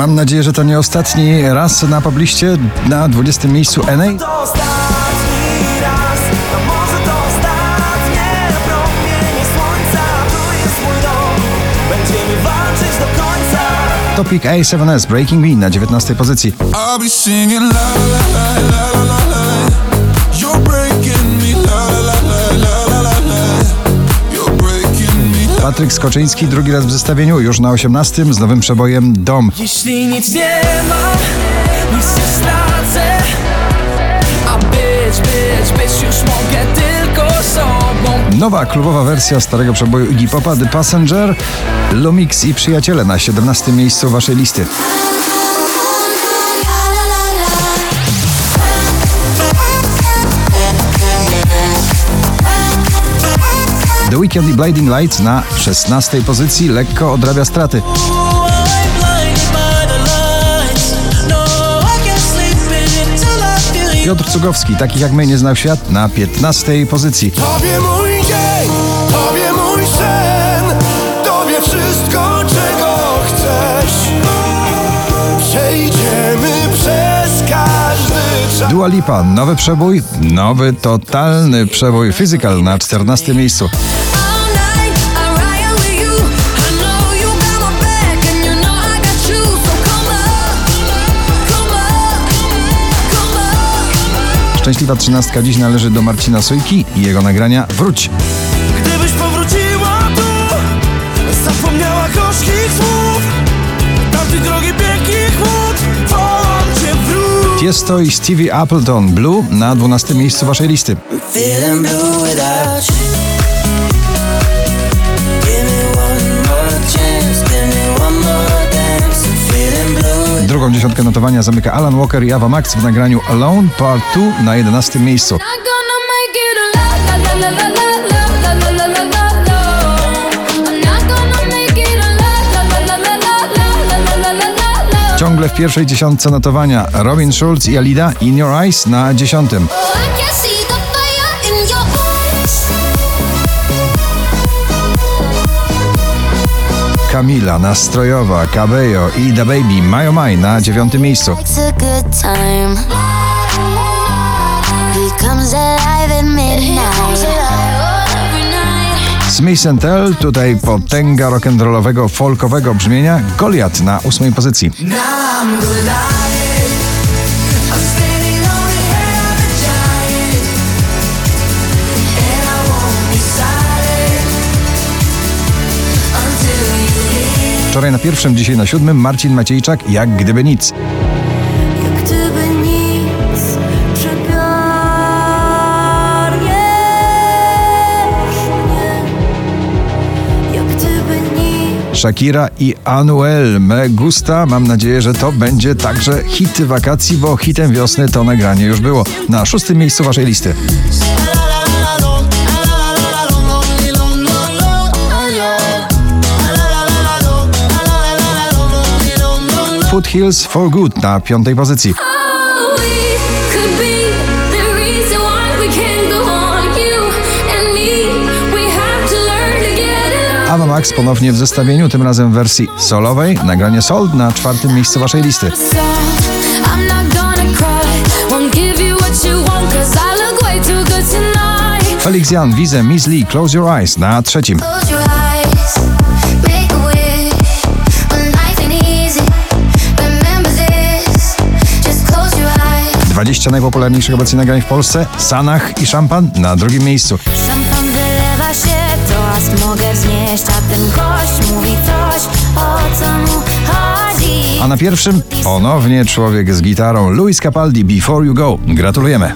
Mam nadzieję, że to nie ostatni raz na pobliście na 20 miejscu NA. Topic A7S Breaking Me na 19 pozycji. Patryk Skoczyński drugi raz w zestawieniu, już na 18 z nowym przebojem Dom. Jeśli nic nie ma, nic nie stracę. A być, być, być już mogę tylko sobą. Nowa klubowa wersja starego przeboju Iggy Popa The Passenger, Lumix i Przyjaciele na 17 miejscu waszej listy. Weekend i Blinding Lights na 16 pozycji lekko odrabia straty. Piotr Cugowski, takich jak my nie znał świat, na 15 pozycji. Tobie mój dzień, Tobie mój sen, Tobie wszystko, czego chcesz. Przejdziemy przez każdy czas. Dua Lipa, nowy przebój, nowy totalny przebój Physical na 14 miejscu. Szczęśliwa trzynastka dziś należy do Marcina Sojki i jego nagrania Wróć. Gdybyś powróciła tu, zapomniała gorzkich słów, tamtych drogi pięknych chłód, wołam cię wróć. Tiesto i Stevie Appleton Blue na 12 miejscu waszej listy. Drugą dziesiątkę notowania zamyka Alan Walker i Ava Max w nagraniu Alone Part 2 na 11 miejscu. Ciągle w pierwszej dziesiątce notowania Robin Schulz i Alida In Your Eyes na dziesiątym. Kamila, Nastrojowa, Cabello i The Baby mają maj na dziewiątym miejscu. Smith Tell, tutaj potęga rock'n'rollowego, folkowego brzmienia, Goliat na ósmej pozycji. Wczoraj na pierwszym, dzisiaj na siódmym Marcin Maciejczak, jak gdyby nic. Jak gdyby nic przegarniesz mnie. Jak gdyby nic. Shakira i Anuel Me Gusta. Mam nadzieję, że to będzie także hit wakacji, bo hitem wiosny to nagranie już było. Na szóstym miejscu waszej listy. Road Hills for Good na piątej pozycji. Ava Max ponownie w zestawieniu, tym razem w wersji solowej. Nagranie Sold na czwartym miejscu waszej listy. Felix Jan, Wizę, Miss Lee, Close Your Eyes na trzecim. 20 najpopularniejszych obecnie nagrań w Polsce. Sanach i Szampan na drugim miejscu. Szampan wylewa się, toast mogę wznieść, a ten gość mówi coś, o co mu chodzi. A na pierwszym ponownie człowiek z gitarą Luis Capaldi Before You Go. Gratulujemy.